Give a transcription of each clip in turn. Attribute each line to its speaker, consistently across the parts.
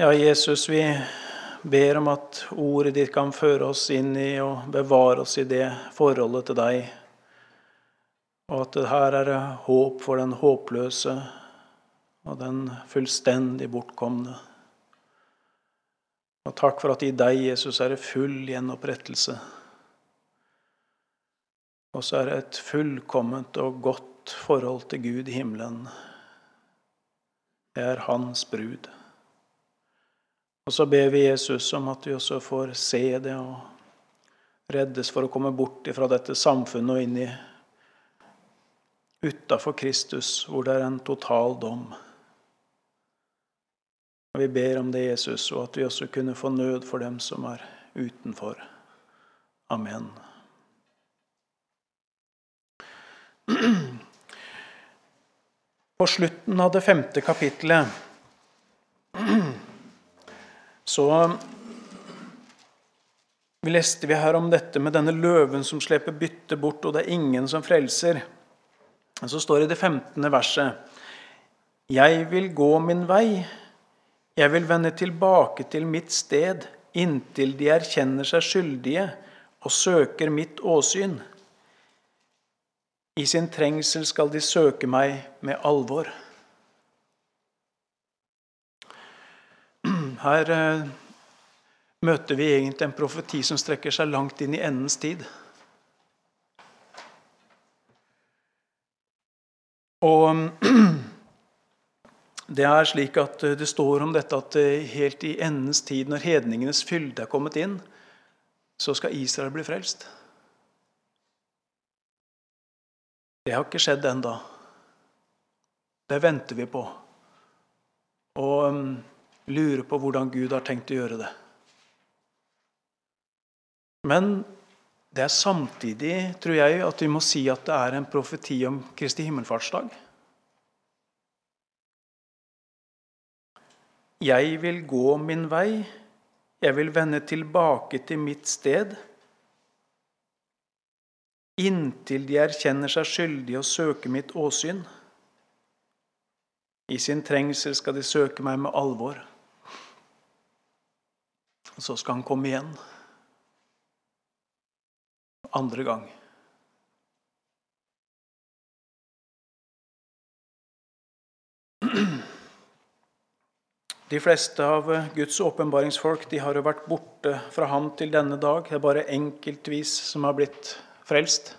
Speaker 1: Ja, Jesus, vi ber om at ordet ditt kan føre oss inn i og bevare oss i det forholdet til deg. Og at det her er håp for den håpløse og den fullstendig bortkomne. Og takk for at i deg, Jesus, er det full gjenopprettelse. Og så er det et fullkomment og godt forhold til Gud i himmelen. Det er Hans brud. Og så ber vi Jesus om at vi også får se det og reddes for å komme bort fra dette samfunnet og inn i utafor Kristus, hvor det er en total dom. Og Vi ber om det, Jesus, og at vi også kunne få nød for dem som er utenfor. Amen. På slutten av det femte kapittelet så vi leste vi her om dette med denne løven som sleper byttet bort, og det er ingen som frelser. Så står det i det 15. verset Jeg vil gå min vei, jeg vil vende tilbake til mitt sted inntil de erkjenner seg skyldige og søker mitt åsyn. I sin trengsel skal de søke meg med alvor. Her eh, møter vi egentlig en profeti som strekker seg langt inn i endens tid. Og det er slik at det står om dette at eh, helt i endens tid, når hedningenes fylde er kommet inn, så skal Israel bli frelst. Det har ikke skjedd ennå. Det venter vi på. Og lurer på hvordan Gud har tenkt å gjøre det. Men det er samtidig, tror jeg, at vi må si at det er en profeti om Kristi himmelfartsdag. Jeg vil gå min vei, jeg vil vende tilbake til mitt sted. Inntil de erkjenner seg skyldige og søker mitt åsyn. I sin trengsel skal de søke meg med alvor. Og så skal han komme igjen. Andre gang. De fleste av Guds åpenbaringsfolk har jo vært borte fra ham til denne dag. Det er bare enkeltvis som har blitt frelst.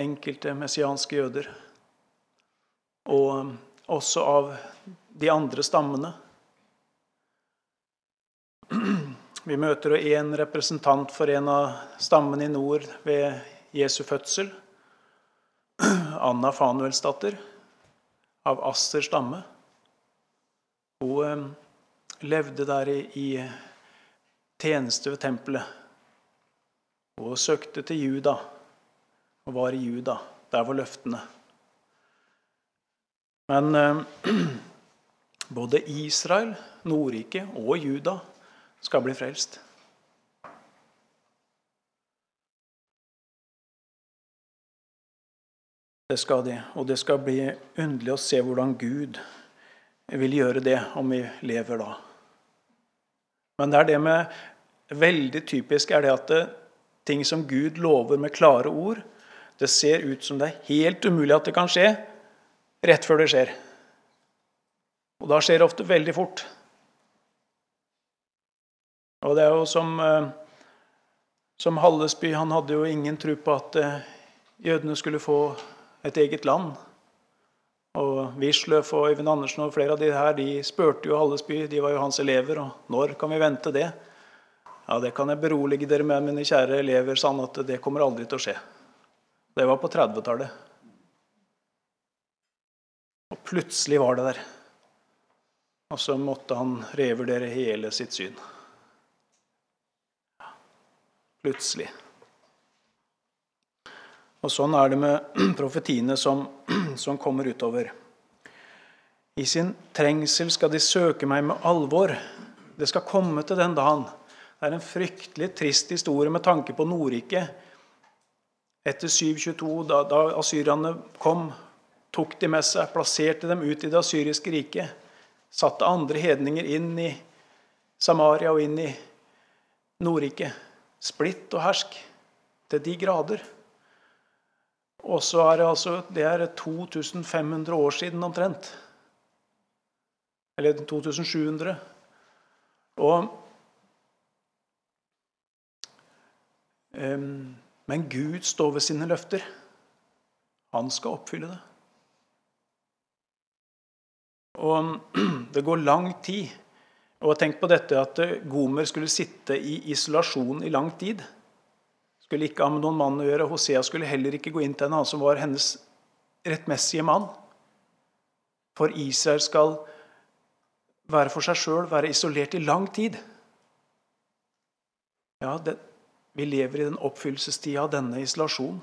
Speaker 1: Enkelte messianske jøder. Og også av de andre stammene. Vi møter en representant for en av stammene i nord ved Jesu fødsel. Anna Fanuelsdatter av Assers stamme. Hun eh, levde der i, tjeneste ved tempelet. Hun søkte til Juda og var i Juda. Der var løftene. Men eh, både Israel, Nordriket og Juda skal bli frelst. Det skal de. Og det skal bli underlig å se hvordan Gud vil gjøre det om vi lever da. Men det er det med Veldig typisk er det at det, ting som Gud lover med klare ord, det ser ut som det er helt umulig at det kan skje rett før det skjer. Og da skjer det ofte veldig fort. Og det er jo som, eh, som Hallesby Han hadde jo ingen tro på at eh, jødene skulle få et eget land. Og Wisløff og Øyvind Andersen og flere av de her de spurte jo Hallesby, de var jo hans elever, og når kan vi vente det? Ja, Det kan jeg berolige dere med, mine kjære elever, sa han at det kommer aldri til å skje. Det var på 30-tallet. Og plutselig var det der. Og så måtte han revurdere hele sitt syn plutselig. Og Sånn er det med profetiene som, som kommer utover. I sin trengsel skal de søke meg med alvor. Det skal komme til den dagen. Det er en fryktelig trist historie med tanke på Nordriket. Etter 722, da, da asyrerne kom, tok de med seg, plasserte dem ut i det asyriske riket. satte andre hedninger inn i Samaria og inn i Nordriket. Splitt og hersk til de grader. Og så er det altså Det er 2500 år siden omtrent. Eller 2700. Og um, Men Gud står ved sine løfter. Han skal oppfylle det. Og det går lang tid. Og tenk på dette at Gomer skulle sitte i isolasjon i lang tid. Skulle ikke ha med noen mann å gjøre. Hosea skulle heller ikke gå inn til henne, som var hennes rettmessige mann. For Israel skal være for seg sjøl, være isolert i lang tid. Ja, det, vi lever i den oppfyllelsestida av denne isolasjonen.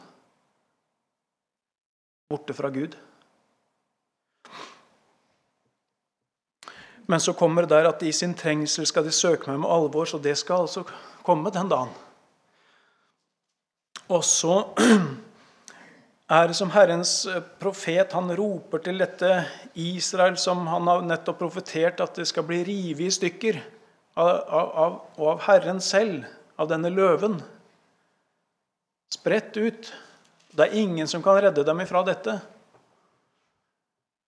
Speaker 1: Borte fra Gud. Men så kommer det der at i sin trengsel skal de søke meg med alvor, så det skal altså komme den dagen. Og så er det som Herrens profet han roper til dette Israel, som han har nettopp profetert at det skal bli revet i stykker av, av, og av Herren selv, av denne løven. Spredt ut. Det er ingen som kan redde dem ifra dette.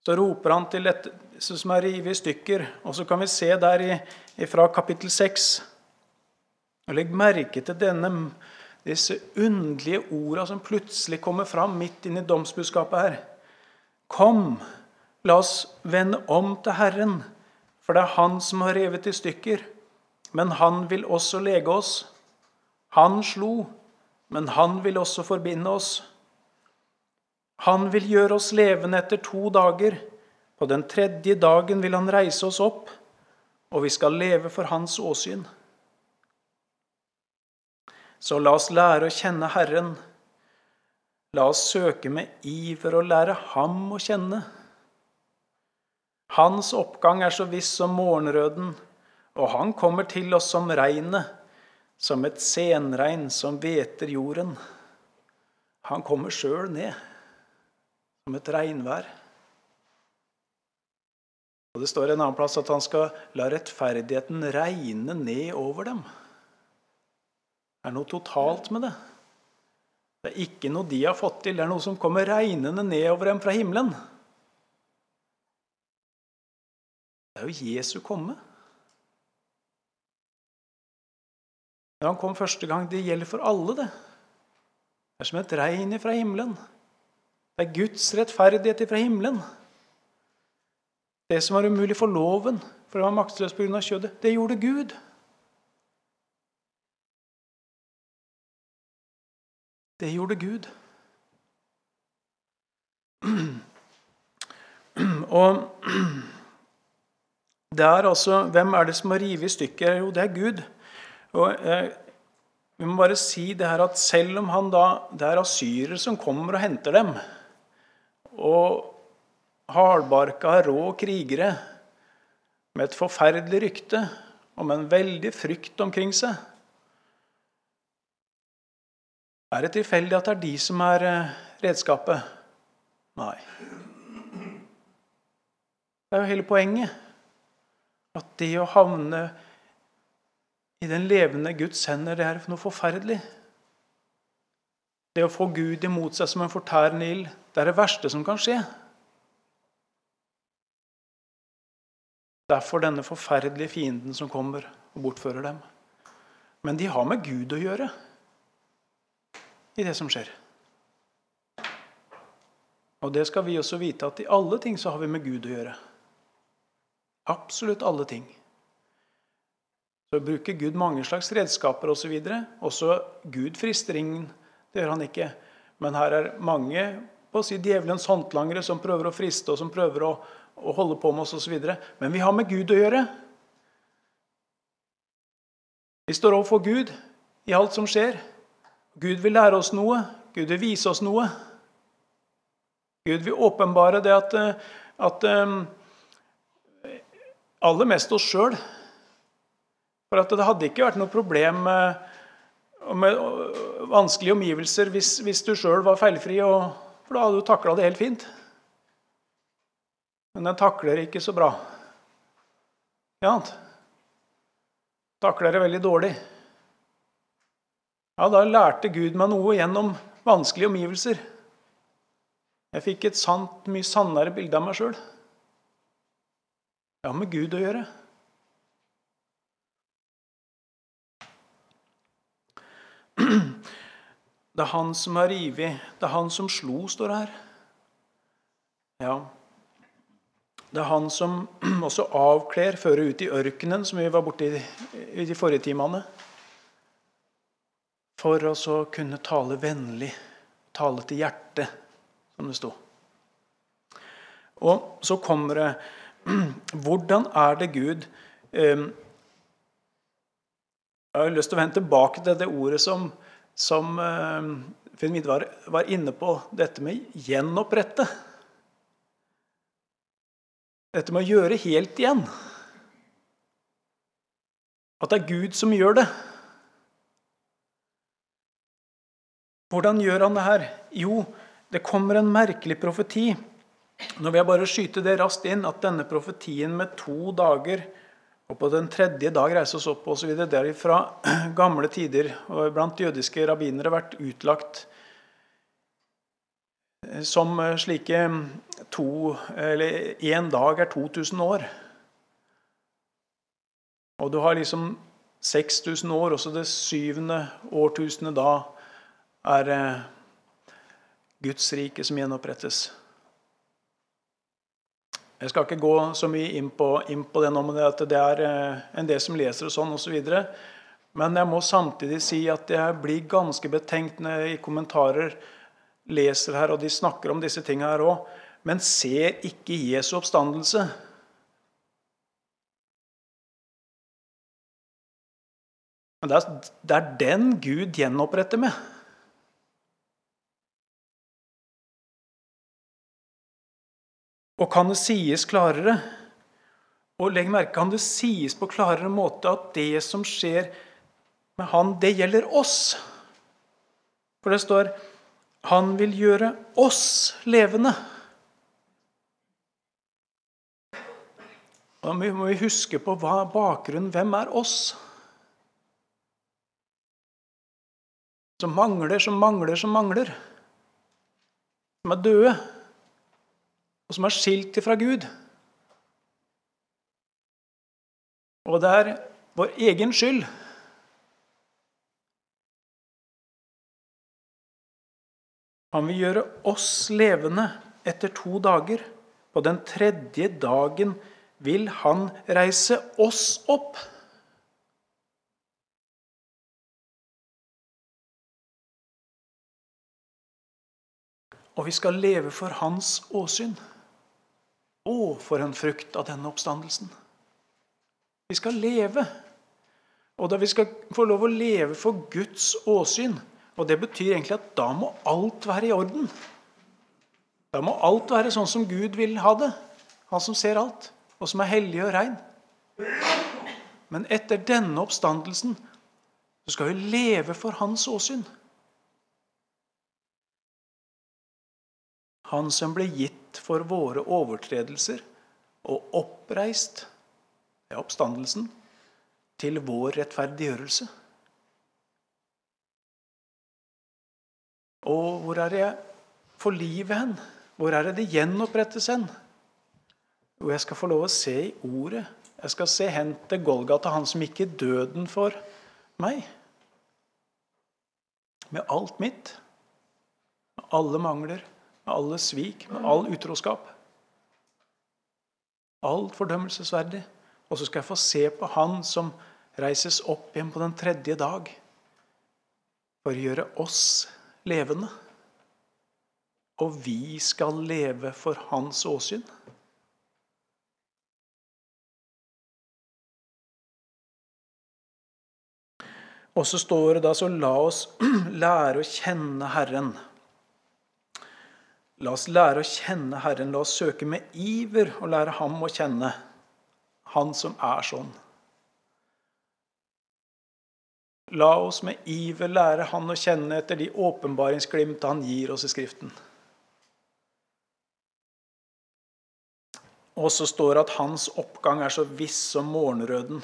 Speaker 1: Så roper han til dette som er revet i stykker. Og så kan vi se der i, fra kapittel 6 og Legg merke til denne disse underlige orda som plutselig kommer fram midt inn i domsbudskapet her. Kom, la oss vende om til Herren, for det er Han som har revet i stykker. Men Han vil også lege oss. Han slo, men Han vil også forbinde oss. Han vil gjøre oss levende etter to dager. På den tredje dagen vil Han reise oss opp, og vi skal leve for Hans åsyn. Så la oss lære å kjenne Herren. La oss søke med iver å lære Ham å kjenne. Hans oppgang er så viss som morgenrøden, og han kommer til oss som regnet, som et senregn som hveter jorden. Han kommer sjøl ned, som et regnvær. Og Det står en annen plass at han skal la rettferdigheten regne ned over dem. Det er noe totalt med det. Det er ikke noe de har fått til, det er noe som kommer regnende ned over dem fra himmelen. Det er jo Jesu komme. Når han kom første gang, det gjelder for alle, det. Det er som et regn fra himmelen. Det er Guds rettferdighet fra himmelen. Det som var umulig for loven, for det var maktesløst pga. kjødet, det gjorde Gud. Det gjorde Gud. Og det er altså, Hvem er det som har revet i stykker? Jo, det er Gud. Og eh, Vi må bare si det her at selv om han da, det er asyrere som kommer og henter dem, og hardbarka, rå krigere med et forferdelig rykte og med en veldig frykt omkring seg Er det tilfeldig at det er de som er eh, redskapet? Nei. Det er jo hele poenget. At det å havne i den levende Guds hender, det er noe forferdelig. Det å få Gud imot seg som en fortærende ild, det er det verste som kan skje. Derfor denne forferdelige fienden som kommer og bortfører dem. Men de har med Gud å gjøre i det som skjer. Og det skal vi også vite, at i alle ting så har vi med Gud å gjøre. Absolutt alle ting. Så bruker Gud mange slags redskaper osv. Også Gud frister ingen. Det gjør han ikke. Men her er mange på å si djevelens håndlangere som prøver å friste og som prøver å, å holde på med oss osv. Men vi har med Gud å gjøre. Vi står overfor Gud i alt som skjer. Gud vil lære oss noe. Gud vil vise oss noe. Gud vil åpenbare det at, at um, Aller mest oss sjøl. For at det hadde ikke vært noe problem med, med vanskelige omgivelser hvis, hvis du sjøl var feilfri, og, for da hadde du takla det helt fint. Men den takler ikke så bra. Ja, takler det veldig dårlig. Ja, da lærte Gud meg noe gjennom vanskelige omgivelser. Jeg fikk et sant, mye sannere bilde av meg sjøl. Det har med Gud å gjøre. Det er han som har revet, det er han som slo, står det her. Ja. Det er han som også avkler, fører ut i ørkenen, som vi var borte i, i de forrige timene. For å så kunne tale vennlig, tale til hjertet, som det sto. Og så kommer det Hvordan er det Gud eh, Jeg har lyst til å vende tilbake til det ordet som som eh, Finn Midvar var inne på, dette med gjenopprette. Dette med å gjøre helt igjen. At det er Gud som gjør det. Hvordan gjør han det her? Jo, det kommer en merkelig profeti. Nå vil jeg bare skyte det raskt inn at denne profetien med to dager og på den tredje dag reise oss opp osv. Det har fra gamle tider og blant jødiske rabbinere vært utlagt som slike to Eller én dag er 2000 år. Og du har liksom 6000 år, også det syvende årtusenet da er eh, Guds rike som gjenopprettes. Jeg skal ikke gå så mye inn på, inn på det nå, men det, det er eh, en del som leser og sånn osv. Men jeg må samtidig si at jeg blir ganske betenkt når jeg i kommentarer leser her, og de snakker om disse tingene her òg, men ser ikke Jesu oppstandelse. Men det er, det er den Gud gjenoppretter med. Og kan det sies klarere? Og legg merke, kan det sies på klarere måte at det som skjer med han, det gjelder oss? For det står han vil gjøre oss levende. Da må vi huske på hva bakgrunnen Hvem er oss? Som mangler, som mangler, som mangler. Som er døde og som er skilt fra Gud. Og det er vår egen skyld. Han vil gjøre oss levende etter to dager. På den tredje dagen vil han reise oss opp. Og vi skal leve for hans åsyn. Å, for en frukt av denne oppstandelsen. Vi skal leve. Og da vi skal få lov å leve for Guds åsyn Og det betyr egentlig at da må alt være i orden. Da må alt være sånn som Gud vil ha det. Han som ser alt, og som er hellig og rein. Men etter denne oppstandelsen så skal vi leve for hans åsyn. Han som ble gitt for våre overtredelser og oppreist ved oppstandelsen til vår rettferdiggjørelse. Og hvor er det jeg får livet hen? Hvor er det det gjenopprettes hen? Jo, jeg skal få lov å se i ordet. Jeg skal se hen til Golgata, han som gikk i døden for meg. Med alt mitt, med alle mangler, med alle svik, med all utroskap. Alt fordømmelsesverdig. Og så skal jeg få se på Han som reises opp igjen på den tredje dag for å gjøre oss levende. Og vi skal leve for Hans åsyn. Og så står det da så la oss lære å kjenne Herren. La oss lære å kjenne Herren. La oss søke med iver å lære Ham å kjenne. Han som er sånn. La oss med iver lære Han å kjenne etter de åpenbaringsglimt Han gir oss i Skriften. Og så står det at hans oppgang er så viss som morgenrøden.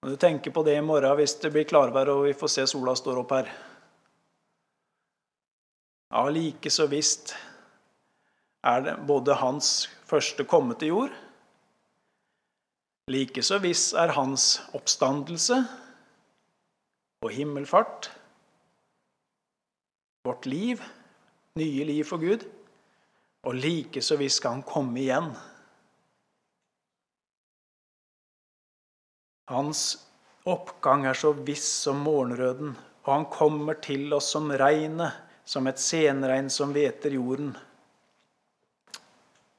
Speaker 1: Når du tenker på det i morgen hvis det blir klarvær og vi får se sola står opp her Ja, like så visst er det både hans første komme til jord. Like så viss er hans oppstandelse og himmelfart, vårt liv, nye liv for Gud, og like så viss skal han komme igjen. Hans oppgang er så viss som morgenrøden, og han kommer til oss som regnet, som et senregn som hveter jorden.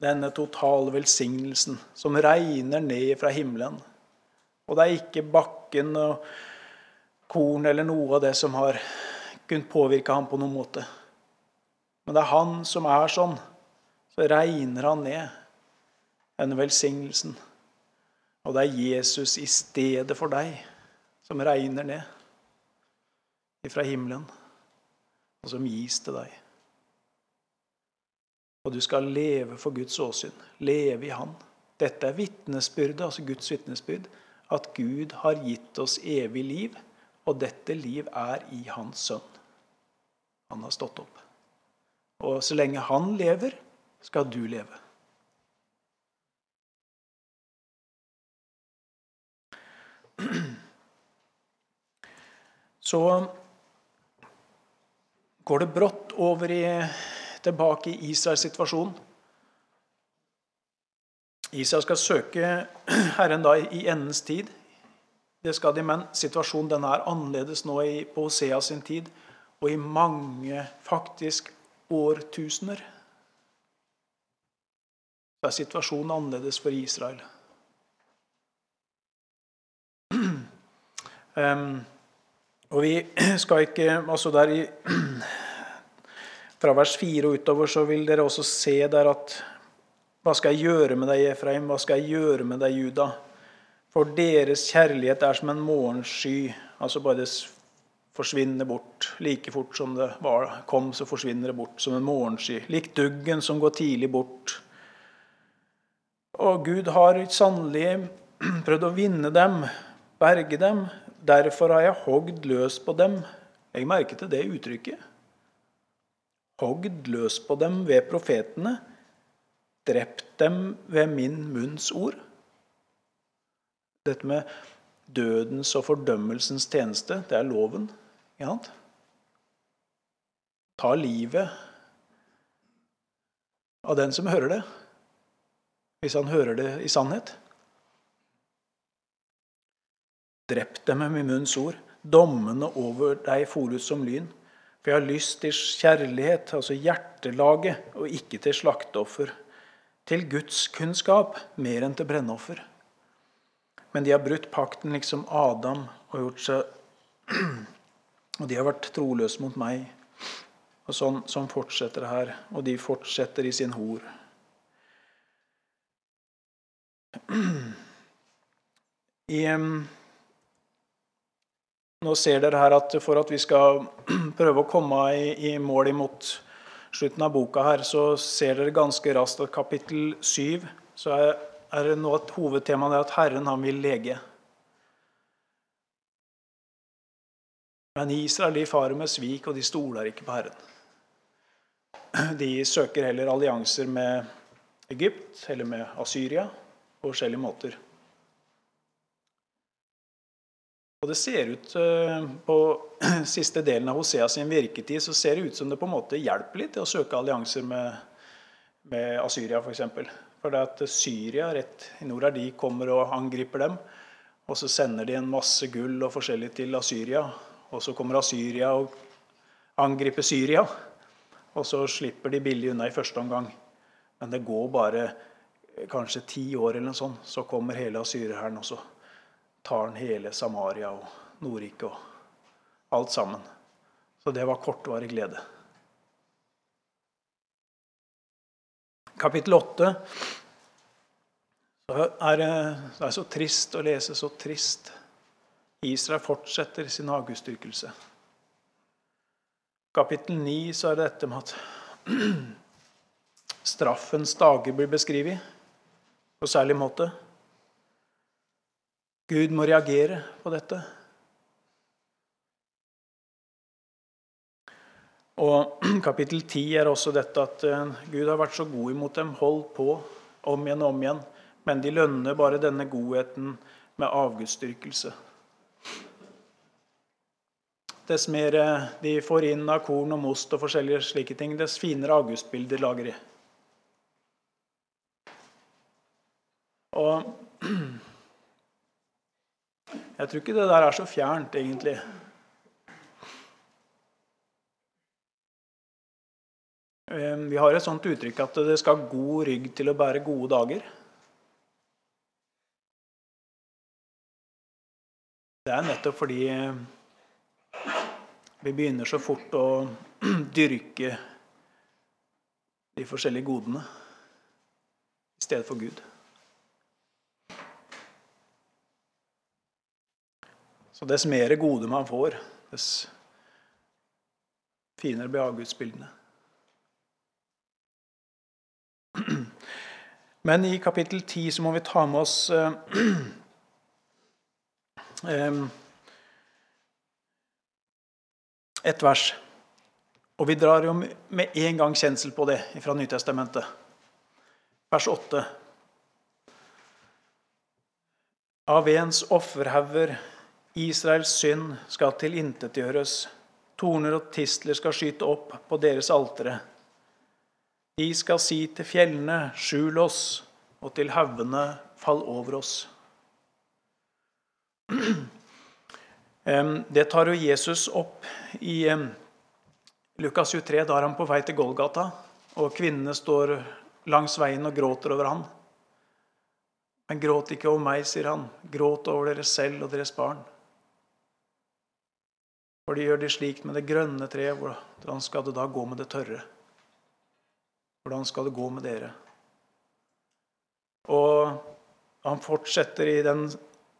Speaker 1: Denne totale velsignelsen som regner ned fra himmelen. Og det er ikke bakken og korn eller noe av det som har kunnet påvirke ham på noen måte. Men det er han som er sånn. Så regner han ned denne velsignelsen. Og det er Jesus i stedet for deg som regner ned fra himmelen, og som gis til deg. Og du skal leve for Guds åsyn. Leve i Han. Dette er vitnesbyrdet, altså Guds vitnesbyrd, at Gud har gitt oss evig liv, og dette liv er i Hans sønn. Han har stått opp. Og så lenge han lever, skal du leve. Så går det brått over i, tilbake i Israels situasjon. Israel skal søke Herren da i endens tid. Det skal de, men situasjonen den er annerledes nå i, på Hosea sin tid og i mange, faktisk, årtusener. Så er situasjonen annerledes for Israel. Um, og vi skal ikke altså der i, Fra vers 4 og utover så vil dere også se der at Hva skal jeg gjøre med deg, Efraim? Hva skal jeg gjøre med deg, Juda? For deres kjærlighet er som en morgensky. Altså bare det forsvinner bort. Like fort som det var, kom, så forsvinner det bort som en morgensky. Lik duggen som går tidlig bort. Og Gud har sannelig prøvd å vinne dem, berge dem, Derfor har jeg hogd løs på dem. Jeg merket det uttrykket. Hogd løs på dem ved profetene. Drept dem ved min munns ord. Dette med dødens og fordømmelsens tjeneste, det er loven. Ja. Ta livet av den som hører det, hvis han hører det i sannhet. Drept dem med min munns ord. Dommene over deg for ut som lyn. For jeg har lyst til kjærlighet, altså hjertelaget, og ikke til slakteoffer. Til Guds kunnskap mer enn til brennoffer. Men de har brutt pakten liksom Adam og gjort seg Og de har vært troløse mot meg. Og sånn, sånn fortsetter det her. Og de fortsetter i sin hor. I nå ser dere her at for at vi skal prøve å komme i, i mål imot slutten av boka, her, så ser dere ganske raskt at kapittel 7 så er, er nå et hovedtema det at Herren han vil lege. Men Israel de farer med svik, og de stoler ikke på Herren. De søker heller allianser med Egypt eller med Asyria på forskjellige måter. Og det ser ut eh, På siste delen av Hosea sin virketid så ser det ut som det på en måte hjelper litt til å søke allianser med, med Asyria, f.eks. For, for det at Syria rett i nord her, de kommer og angriper dem. Og så sender de en masse gull og forskjellig til Asyria. Og så kommer Asyria og angriper Syria. Og så slipper de billig unna i første omgang. Men det går bare kanskje ti år, eller noe sånt, så kommer hele asyrerhæren også tar han hele Samaria og Nordriket og alt sammen. Så det var kortvarig glede. Kapittel 8 det er så trist å lese, så trist. Israel fortsetter sin hagestyrkelse. Kapittel 9 så er det dette med at straffens dager blir beskrevet på særlig måte. Gud må reagere på dette. Og kapittel 10 er også dette at eh, Gud har vært så god imot dem, holdt på om igjen og om igjen, men de lønner bare denne godheten med avgudsdyrkelse. Dess mer eh, de får inn av korn og most og forskjellige slike ting, dess finere avgudsbilder lager de. Og jeg tror ikke det der er så fjernt, egentlig. Ehm, vi har et sånt uttrykk at det skal god rygg til å bære gode dager. Det er nettopp fordi vi begynner så fort å dyrke de forskjellige godene i stedet for Gud. Så dess mer gode man får, dess finere blir avgudsbildene. Men i kapittel 10 så må vi ta med oss eh, et vers. Og vi drar jo med en gang kjensel på det fra Nytestamentet. Vers 8. Av ens offerhauger Israels synd skal tilintetgjøres. Torner og tistler skal skyte opp på deres altere. De skal si til fjellene, skjul oss, og til haugene, fall over oss. Det tar jo Jesus opp i Lukas 23. Da er han på vei til Golgata, og kvinnene står langs veien og gråter over han. Men gråt ikke over meg, sier han. Gråt over dere selv og deres barn. For de gjør det slik med det grønne treet. Hvordan skal det da gå med det tørre? Hvordan skal det gå med dere? Og han fortsetter den,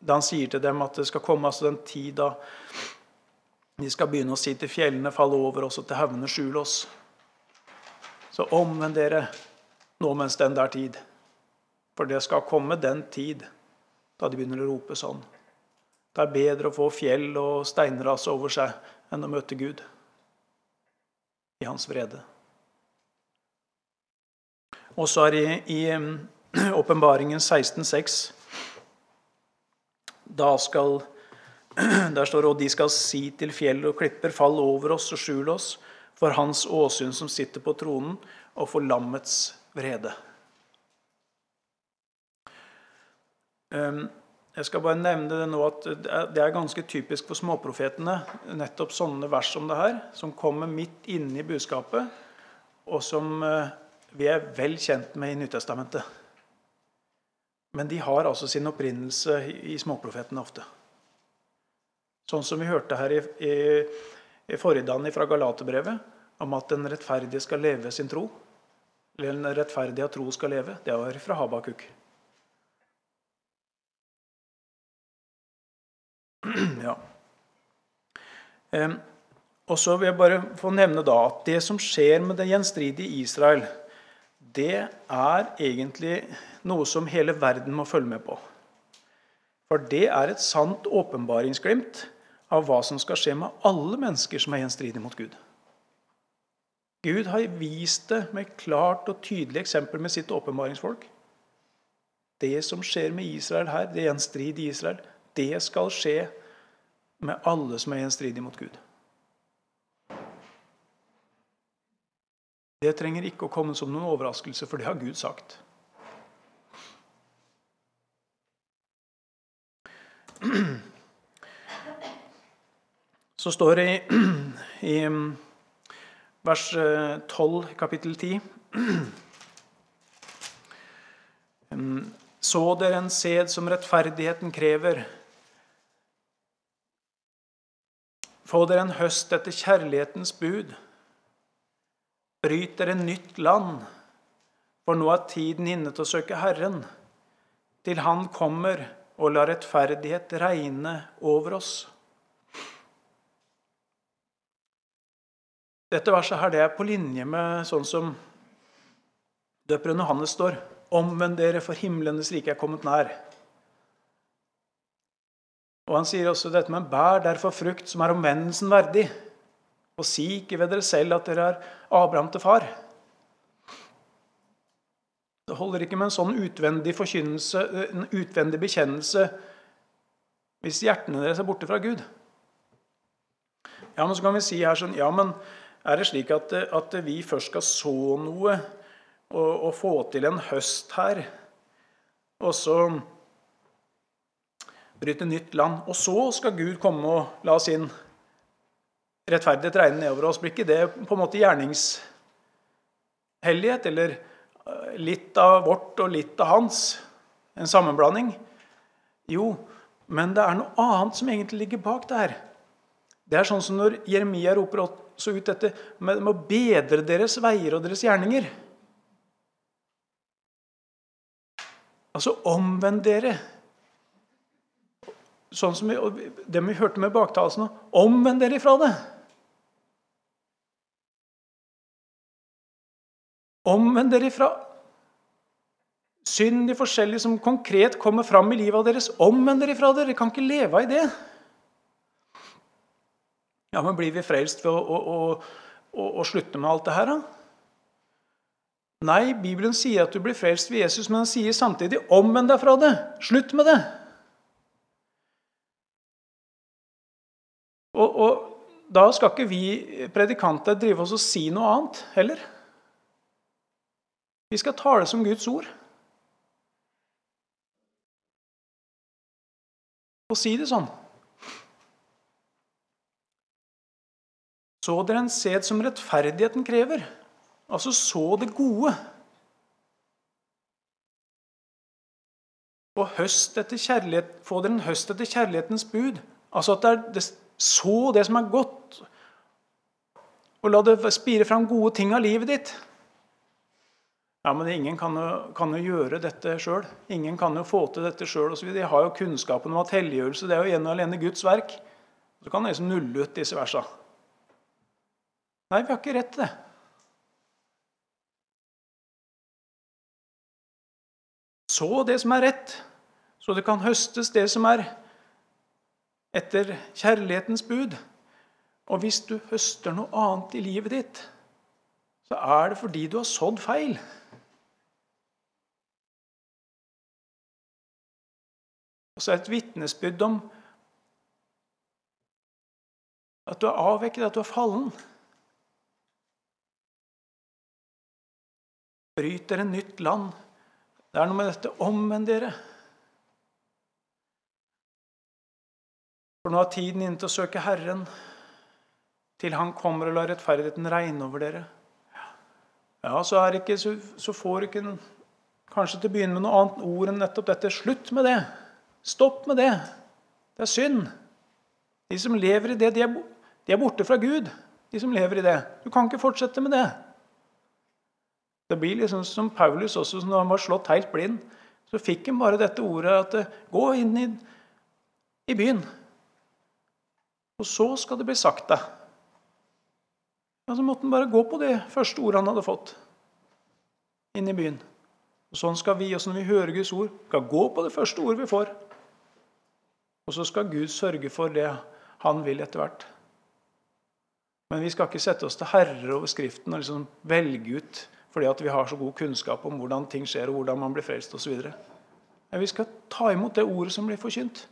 Speaker 1: da han sier til dem at det skal komme altså den tid da de skal begynne å si til fjellene, falle over oss, og til haugene, skjule oss. Så omvend dere nå mens den der tid. For det skal komme den tid da de begynner å rope sånn. Det er bedre å få fjell og steinras over seg enn å møte Gud i hans vrede. Og så er det i Åpenbaringen 16,6 Da skal Der står det og de skal si til fjell og klipper, fall over oss og skjul oss for hans åsyn som sitter på tronen, og for lammets vrede. Ehm, jeg skal bare nevne det nå at det er ganske typisk for småprofetene, nettopp sånne vers som det her, som kommer midt inne i budskapet, og som eh, vi er vel kjent med i Nyttestamentet. Men de har altså sin opprinnelse i småprofetene ofte. Sånn som vi hørte her i, i, i forrige fra Galaterbrevet, om at den rettferdige skal leve sin tro. Eller den rettferdige av tro skal leve. Det var fra Habakuk. Ja. og så vil jeg bare få nevne da at det som skjer med det gjenstridige Israel, det er egentlig noe som hele verden må følge med på. For det er et sant åpenbaringsglimt av hva som skal skje med alle mennesker som er gjenstridige mot Gud. Gud har vist det med klart og tydelig eksempel med sitt åpenbaringsfolk. Det som skjer med Israel her, det gjenstridige Israel, det skal skje med alle som er gjenstridige mot Gud. Det trenger ikke å komme som noen overraskelse, for det har Gud sagt. Så står det i, i vers 12, kapittel 10 Så dere en sæd som rettferdigheten krever. Få dere en høst etter kjærlighetens bud Bryt en nytt land, for nå er tiden inne til å søke Herren, til Han kommer og lar rettferdighet regne over oss. Dette verset her, det er på linje med sånn som Døperen Johannes står Omvend dere, for himlenes rike er kommet nær. Og Han sier også dette med bær derfor frukt som er omvendelsen verdig. Og si ikke ved dere selv at dere er Abraham til far. Det holder ikke med en sånn utvendig forkynnelse, en utvendig bekjennelse hvis hjertene deres er borte fra Gud. Ja, men så kan vi si her sånn Ja, men er det slik at, at vi først skal så noe og, og, få til en høst her, og så bryte nytt land, og så skal Gud komme og la sin rettferdighet regne nedover oss? Blir ikke det på en måte gjerningshellighet, eller eh, litt av vårt og litt av hans? En sammenblanding? Jo, men det er noe annet som egentlig ligger bak der. Det er sånn som når Jeremia roper også ut dette med å bedre deres veier og deres gjerninger. Altså omvend dere. Sånn som vi, det vi hørte med baktalelsen. Omvend dere ifra det. Omvend dere ifra synd de forskjellige som konkret kommer fram i livet deres. Omvend dere ifra det. Dere kan ikke leve i det. Ja, men blir vi frelst ved å, å, å, å slutte med alt det her, da? Nei, Bibelen sier at du blir frelst ved Jesus, men den sier samtidig 'omvend deg fra det'. Slutt med det. Da skal ikke vi predikanter drive oss og si noe annet heller. Vi skal tale som Guds ord. Og si det sånn. Så dere en sæd som rettferdigheten krever. Altså så det gode. Og høst etter kjærlighet, få dere en høst etter kjærlighetens bud. Altså at det er så det som er godt, og la det spire fram gode ting av livet ditt. Ja, men ingen kan jo, kan jo gjøre dette sjøl. Ingen kan jo få til dette sjøl. De har jo kunnskapen om at helliggjørelse det er jo ene og alene Guds verk. Så kan de liksom nulle ut disse versa. Nei, vi har ikke rett til det. Så det som er rett, så det kan høstes det som er etter kjærlighetens bud. Og hvis du høster noe annet i livet ditt, så er det fordi du har sådd feil. Og så er det et vitnesbyrd om at du er avvekket, at du er fallen. Bryter en nytt land. Det er noe med dette omvend dere. For nå er tiden inne til å søke Herren, til Han kommer og lar rettferdigheten regne over dere. Ja, så, ikke, så, så får ikke kanskje til å begynne med noe annet ord enn nettopp dette. Slutt med det. Stopp med det. Det er synd. De som lever i det, de er, de er borte fra Gud. De som lever i det. Du kan ikke fortsette med det. Det blir liksom som Paulus også, når han var slått helt blind. Så fikk han bare dette ordet at eh, gå inn i, i byen. Og så skal det bli sagt deg. Ja, så måtte han bare gå på det første ordene han hadde fått inn i byen. Og Sånn skal vi også når vi hører Guds ord, skal gå på det første ordet vi får. Og så skal Gud sørge for det han vil etter hvert. Men vi skal ikke sette oss til herre over Skriften og liksom velge ut fordi at vi har så god kunnskap om hvordan ting skjer, og hvordan man blir frelst osv. Men vi skal ta imot det ordet som blir forkynt,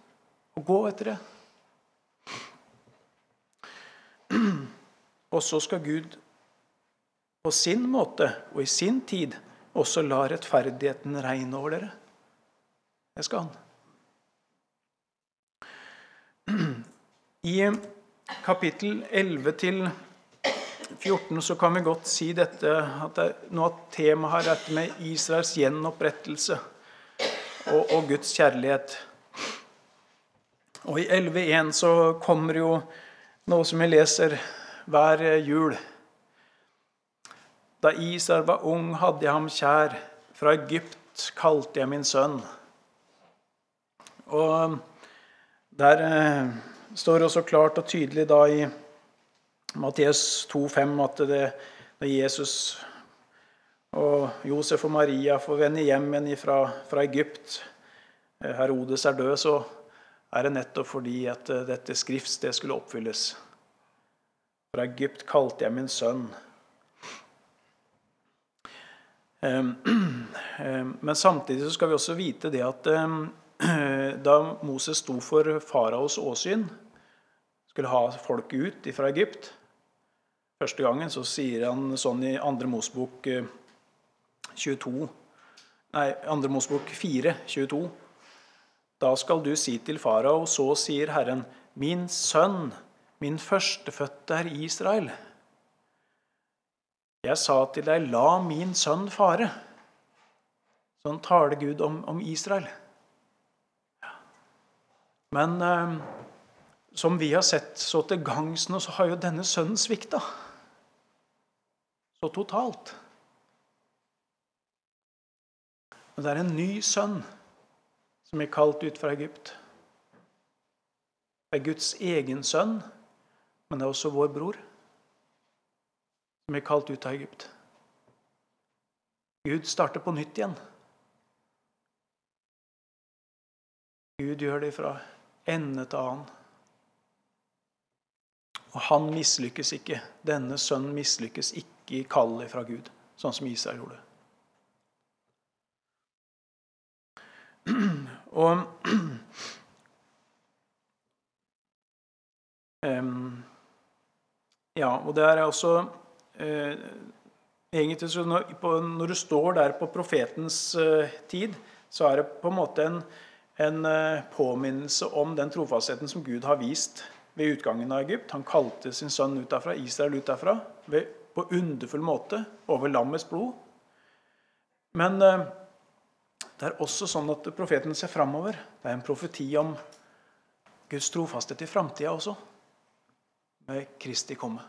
Speaker 1: og gå etter det. Og så skal Gud på sin måte og i sin tid også la rettferdigheten regne over dere. Det skal han. I kapittel 11 til 14 så kan vi godt si dette, at det, noe at temaet er dette med Israels gjenopprettelse og, og Guds kjærlighet. Og I 11.1 så kommer jo noe som vi leser hver jul. Da Isar var ung, hadde jeg ham kjær. Fra Egypt kalte jeg min sønn. Og der eh, står det også klart og tydelig da i Matteus 2,5 at det, når Jesus Og Josef og Maria får vende hjem igjen fra, fra Egypt. Herodes er død, så er det nettopp fordi at dette skriftsted skulle oppfylles. Fra Egypt kalte jeg min sønn. Ehm, ehm, men samtidig skal vi også vite det at ehm, da Moses sto for faraos åsyn, skulle ha folket ut fra Egypt Første gangen så sier han sånn i 2. Mosebok 22 eh, Nei, 2. Mosebok 4, 22. Da skal du si til farao, så sier Herren, min sønn, min førstefødte er Israel. Jeg sa til deg, la min sønn fare. Sånn taler Gud om, om Israel. Men eh, som vi har sett så til gangs nå, så har jo denne sønnen svikta. Så totalt. Men det er en ny sønn som er kalt ut fra Egypt. Det er Guds egen sønn, men det er også vår bror som er kalt ut av Egypt. Gud starter på nytt igjen. Gud gjør det fra ende til annen. Og han mislykkes ikke. Denne sønnen mislykkes ikke i kallet fra Gud, sånn som Israel gjorde. Og um, Ja, og det er også eh, egentlig så når, på, når, du står der på profetens eh, tid, så er det på en måte en, en eh, påminnelse om den trofastheten som Gud har vist ved utgangen av Egypt. Han kalte sin sønn ut derfra, Israel ut derfra, ved, på underfull måte over lammets blod. Men eh, det er også sånn at profeten ser framover. Det er en profeti om Guds trofasthet i framtida også med Kristi komme.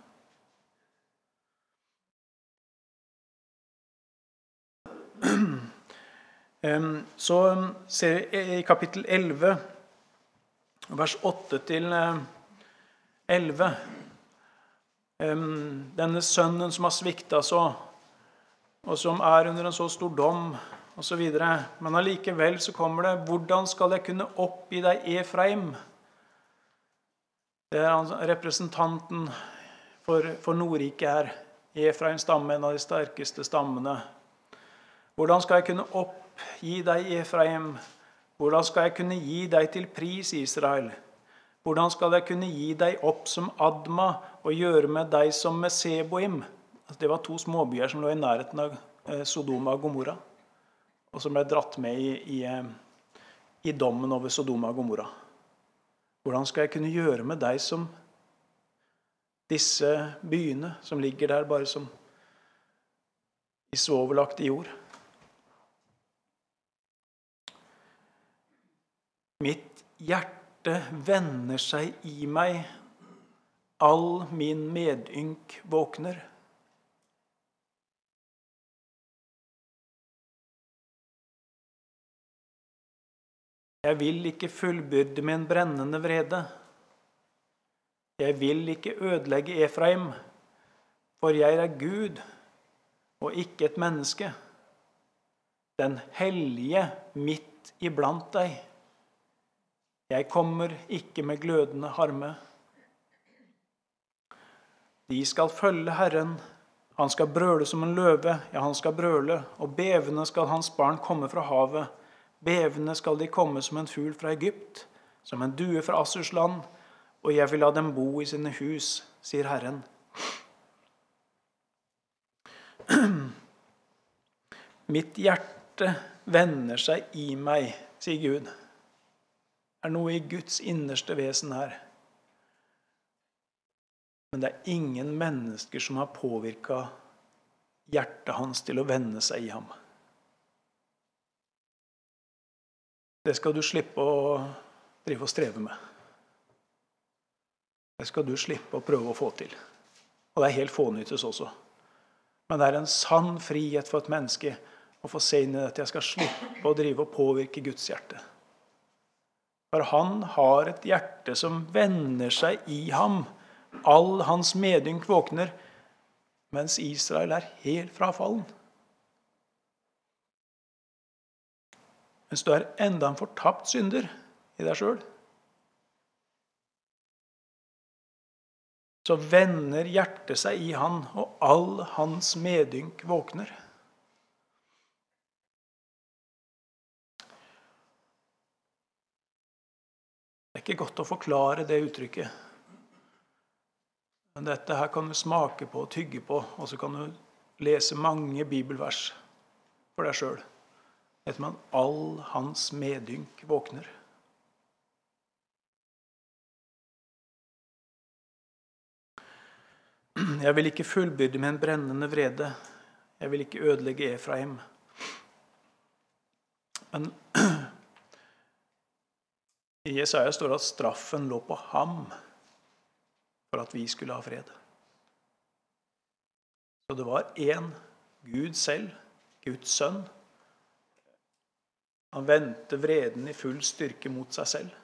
Speaker 1: Så ser vi i kapittel 11, vers 8 11 Denne sønnen som har svikta så, og som er under en så stor dom, osv. Men allikevel så kommer det Hvordan skal jeg kunne oppgi deg, Efraim? Det er representanten for, for Nordriket her. Efraim stamme, en av de sterkeste stammene. Hvordan skal jeg kunne oppgi deg, Efraim? Hvordan skal jeg kunne gi deg til pris, Israel? Hvordan skal jeg kunne gi deg opp som Adma og gjøre med deg som Meseboim? Altså, det var to småbyer som lå i nærheten av eh, Sodoma og Gomorra, og som ble dratt med i, i, eh, i dommen over Sodoma og Gomorra. Hvordan skal jeg kunne gjøre med deg som disse byene som ligger der bare som i svovelaktig jord? Mitt hjerte vender seg i meg, all min medynk våkner. Jeg vil ikke fullbyrde min brennende vrede. Jeg vil ikke ødelegge Efraim, for jeg er Gud og ikke et menneske, den hellige midt iblant deg. Jeg kommer ikke med glødende harme. De skal følge Herren. Han skal brøle som en løve, ja, han skal brøle, og bevende skal hans barn komme fra havet. Bevende skal de komme som en fugl fra Egypt, som en due fra Assurs land, og jeg vil la dem bo i sine hus, sier Herren. Mitt hjerte vender seg i meg, sier Gud. Det er noe i Guds innerste vesen her. Men det er ingen mennesker som har påvirka hjertet hans til å vende seg i ham. Det skal du slippe å drive og streve med. Det skal du slippe å prøve å få til. Og det er helt fånyttes også. Men det er en sann frihet for et menneske å få se inn i dette. Jeg skal slippe å drive og påvirke Guds hjerte. For han har et hjerte som vender seg i ham. All hans medynk våkner, mens Israel er helt frafallen. Mens du er enda en fortapt synder i deg sjøl. Så vender hjertet seg i han, og all hans medynk våkner. Det er ikke godt å forklare det uttrykket. Men dette her kan du smake på og tygge på, og så kan du lese mange bibelvers for deg sjøl. Etter man all hans medynk våkner. Jeg vil ikke fullbyrde med en brennende vrede. Jeg vil ikke ødelegge Efraim. Men i Jesaja står det at straffen lå på ham for at vi skulle ha fred. Så det var én Gud selv, Guds sønn. Han vendte vreden i full styrke mot seg selv.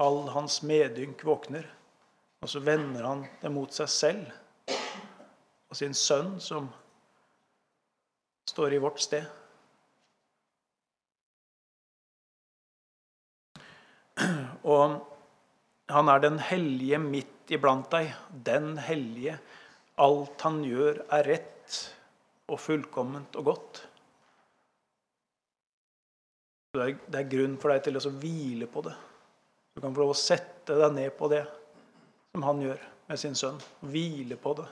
Speaker 1: All hans medynk våkner, og så vender han det mot seg selv og sin sønn, som står i vårt sted. Og han er den hellige midt iblant deg. Den hellige. Alt han gjør, er rett og fullkomment og godt. Det er grunn for deg til å hvile på det. Du kan få lov å sette deg ned på det som han gjør med sin sønn. Hvile på det.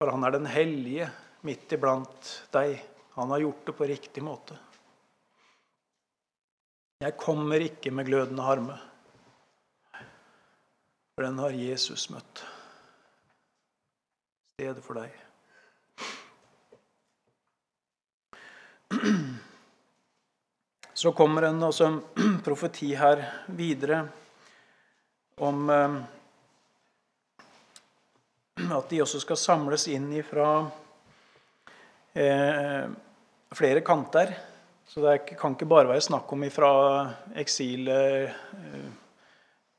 Speaker 1: For han er den hellige midt iblant deg. Han har gjort det på riktig måte. Jeg kommer ikke med glødende harme, for den har Jesus møtt. Stedet for deg. Så kommer en, altså, profeti her videre om eh, at de også skal samles inn fra eh, flere kanter. Så det kan ikke bare være snakk om fra eksil eh,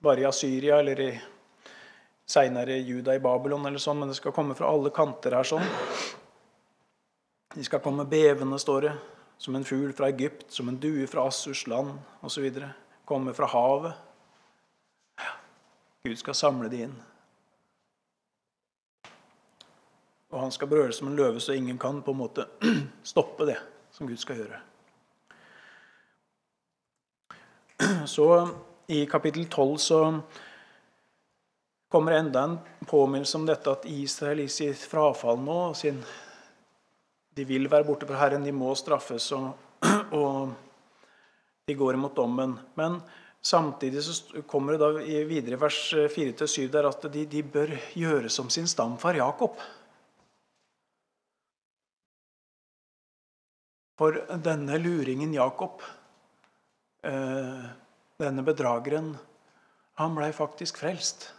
Speaker 1: bare i Asyria eller i seinere Juda i Babylon, eller sånn, men det skal komme fra alle kanter her. sånn. De skal komme bevende, står det, som en fugl fra Egypt, som en due fra Assurs land osv. Komme fra havet. Gud skal samle de inn. Og han skal brøle som en løve, så ingen kan på en måte stoppe det som Gud skal gjøre. Så i kapittel 12 så kommer enda en påminnelse om dette at Israel i sitt frafall nå sin, De vil være borte fra Herren, de må straffes, og, og de går imot dommen. Men samtidig så kommer det da videre i vers 4-7 der at de, de bør gjøre som sin stamfar Jakob. For denne luringen Jakob Eh, denne bedrageren, han blei faktisk frelst.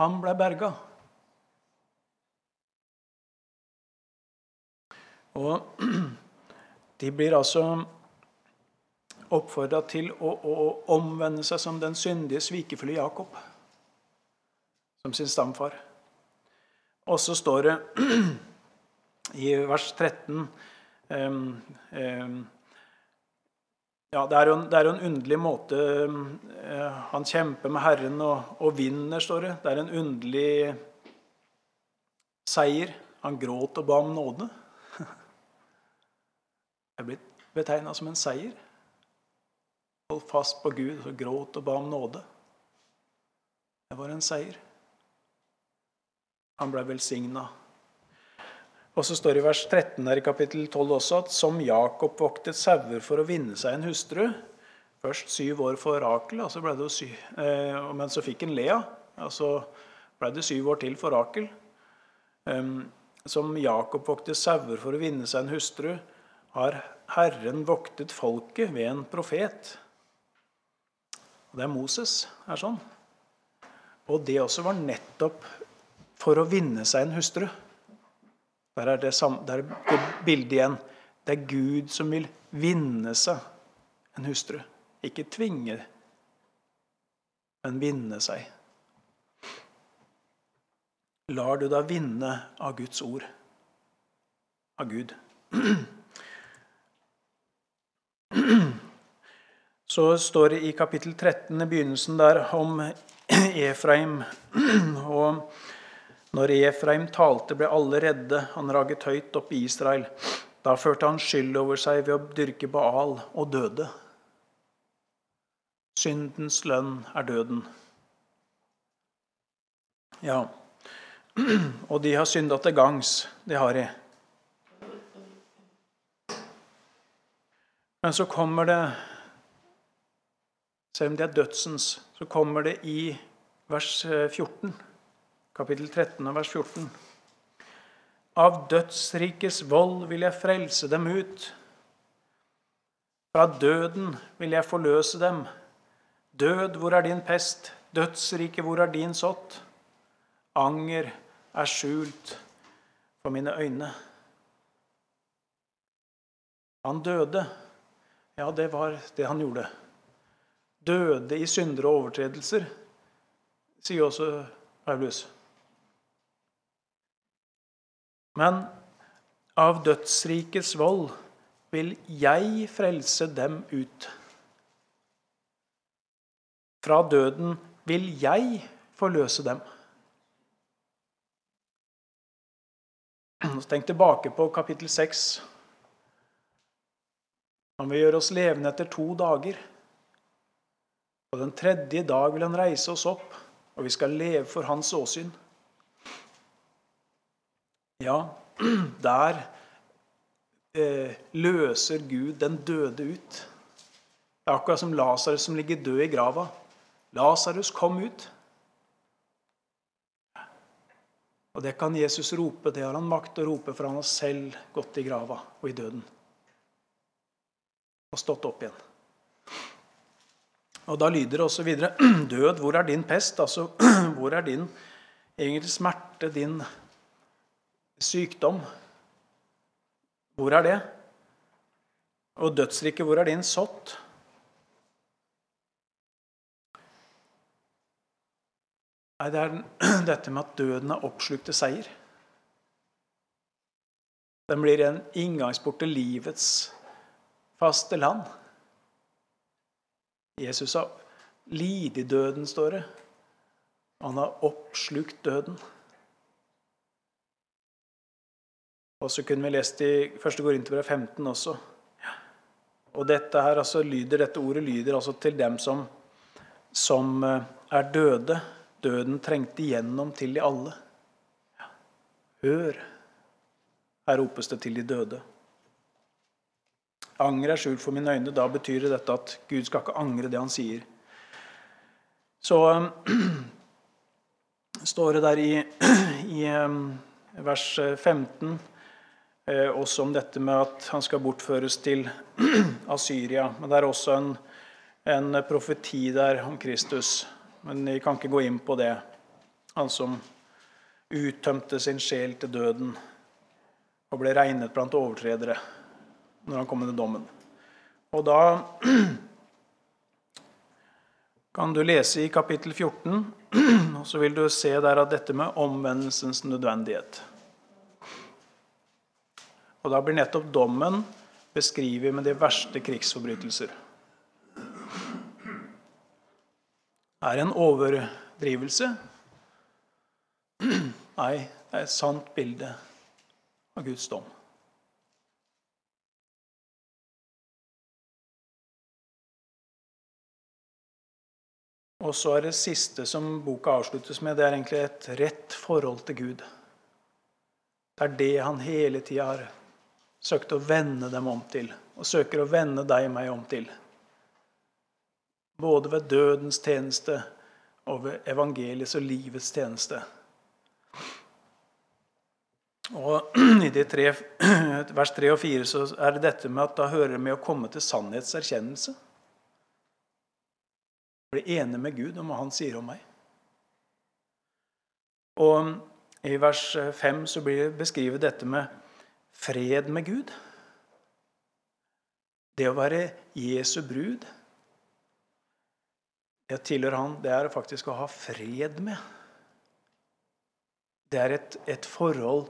Speaker 1: Han ble berga. Og de blir altså oppfordra til å, å, omvende seg som den syndige, svikefulle Jakob, som sin stamfar. Og så står det i vers 13 Um, um, ja, det er, en, det er jo en underlig måte uh, Han kjemper med Herren og, og, vinner, står det. Det er en underlig seier. Han gråt og ba om nåde. Det er blitt betegna som en seier. Holdt fast på Gud og gråt og ba om nåde. Det var en seier. Han ble velsigna og så står det i vers 13 her i kapittel 12 også at som Jakob voktet sauer for å vinne seg en hustru Først syv år for Rakel, og så ble det syv, eh, men så fikk han Lea. Og så ble det syv år til for Rakel. Um, som Jakob voktet sauer for å vinne seg en hustru, har Herren voktet folket ved en profet. Og det er Moses er sånn. Og det også var nettopp for å vinne seg en hustru. Der er det, der er bildet igjen. Det er Gud som vil vinne seg en hustru. Ikke tvinge, men vinne seg. lar du deg vinne av Guds ord, av Gud. Så står det i kapittel 13 i begynnelsen der om Efraim. Og når Efraim talte, ble alle redde. Han raget høyt opp i Israel. Da førte han skyld over seg ved å dyrke Baal og døde. Syndens lønn er døden. Ja, og de har synda til gangs. Det har de. Men så kommer det Selv om det er dødsens, så kommer det i vers 14, eh, kapittel 13 vers 14. Av dødsrikes vold vil jeg frelse dem ut. Fra døden vil jeg forløse dem. Død, hvor er din pest? Dødsrike, hvor er din sått? Anger er skjult for mine øyne. Han døde. Ja, det var det han gjorde. Døde i syndere og overtredelser, sier også Paulus. Men av dødsrikets vold vil jeg frelse dem ut. Fra døden vil jeg forløse dem. Tenk tilbake på kapittel 6. Han vil gjøre oss levende etter to dager. På den tredje dag vil han reise oss opp, og vi skal leve for hans åsyn. Ja, der eh, løser Gud den døde ut. Det er akkurat som Lasarus som ligger død i grava. Lasarus, kom ut. Og det kan Jesus rope, det har han makt å rope, for han har selv gått i grava og i døden. Og stått opp igjen. Og da lyder det også videre Død, hvor er din pest? Altså, hvor er din egentlig smerte, din sykdom? Hvor er det? Og dødsriket, hvor er din sått? Nei, det er dette med at døden er oppslukt til seier. Den blir en inngangsport til livets faste land. Jesus har lidd døden, står det. Han har oppslukt døden. Og så kunne vi lest i 1. Korinterbrev 15 også. Og dette her, altså, lyder, dette ordet lyder altså til dem som, som eh, er døde Døden trengte igjennom til de alle. Hør, her ropes det til de døde. Anger er skjult for mine øyne. Da betyr dette at Gud skal ikke angre det han sier. Så um, står det der i, i um, vers 15 eh, også om dette med at han skal bortføres til Asyria. Men det er også en, en profeti der om Kristus. Men vi kan ikke gå inn på det. Han som uttømte sin sjel til døden og ble regnet blant overtredere når han kom under dommen. Og da kan du lese i kapittel 14, og så vil du se der at dette med omvendelsens nødvendighet. Og da blir nettopp dommen beskrevet med de verste krigsforbrytelser. er en overdrivelse. Nei, det er et sant bilde av Guds dom. Og så er det siste som boka avsluttes med, det er egentlig et rett forhold til Gud. Det er det han hele tida har søkt å vende dem om til, og søker å vende deg og meg om til. Både ved dødens tjeneste og ved evangeliets og livets tjeneste. Og I tre, vers 3 og 4 så er det dette med at da hører det med å komme til sannhetserkjennelse. Bli enig med Gud om hva han sier om meg. Og i vers 5 så blir det beskrevet dette med fred med Gud. Det å være Jesu brud det tilhører han, det er faktisk å ha fred med. det er et, et forhold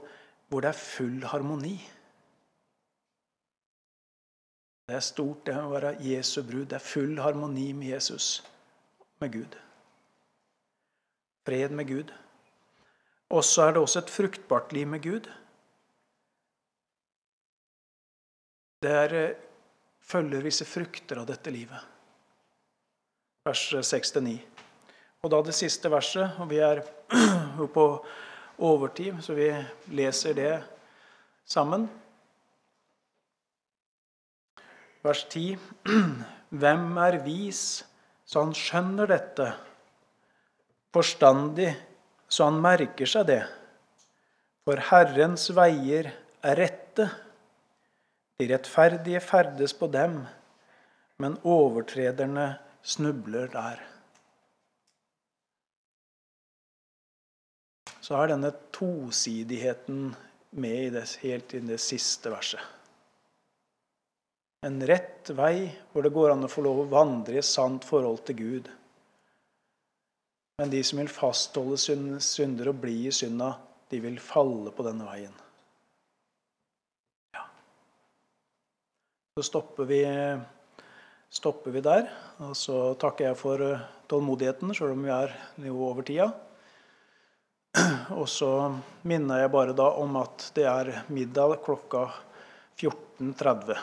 Speaker 1: hvor det er full harmoni. Det er stort, det å være Jesu brud. Det er full harmoni med Jesus, med Gud. Fred med Gud. Og så er det også et fruktbart liv med Gud. Det er, eh, følger visse frukter av dette livet. Vers 6-9. Og da det siste verset, og vi er jo på overtid, så vi leser det sammen. Vers 10.: Hvem er vis så han skjønner dette, forstandig så han merker seg det? For Herrens veier er rette, de rettferdige ferdes på dem, men overtrederne snubler der. Så er denne tosidigheten med i det, helt i det siste verset en rett vei hvor det går an å få lov å vandre i sant forhold til Gud. Men de som vil fastholde synder og bli i synda, de vil falle på denne veien. Så stopper vi, stopper vi der. Og så takker jeg for eh, tålmodigheten, sjøl om vi er noe over tida. Og så minner jeg bare da om at det er middag klokka 14.30.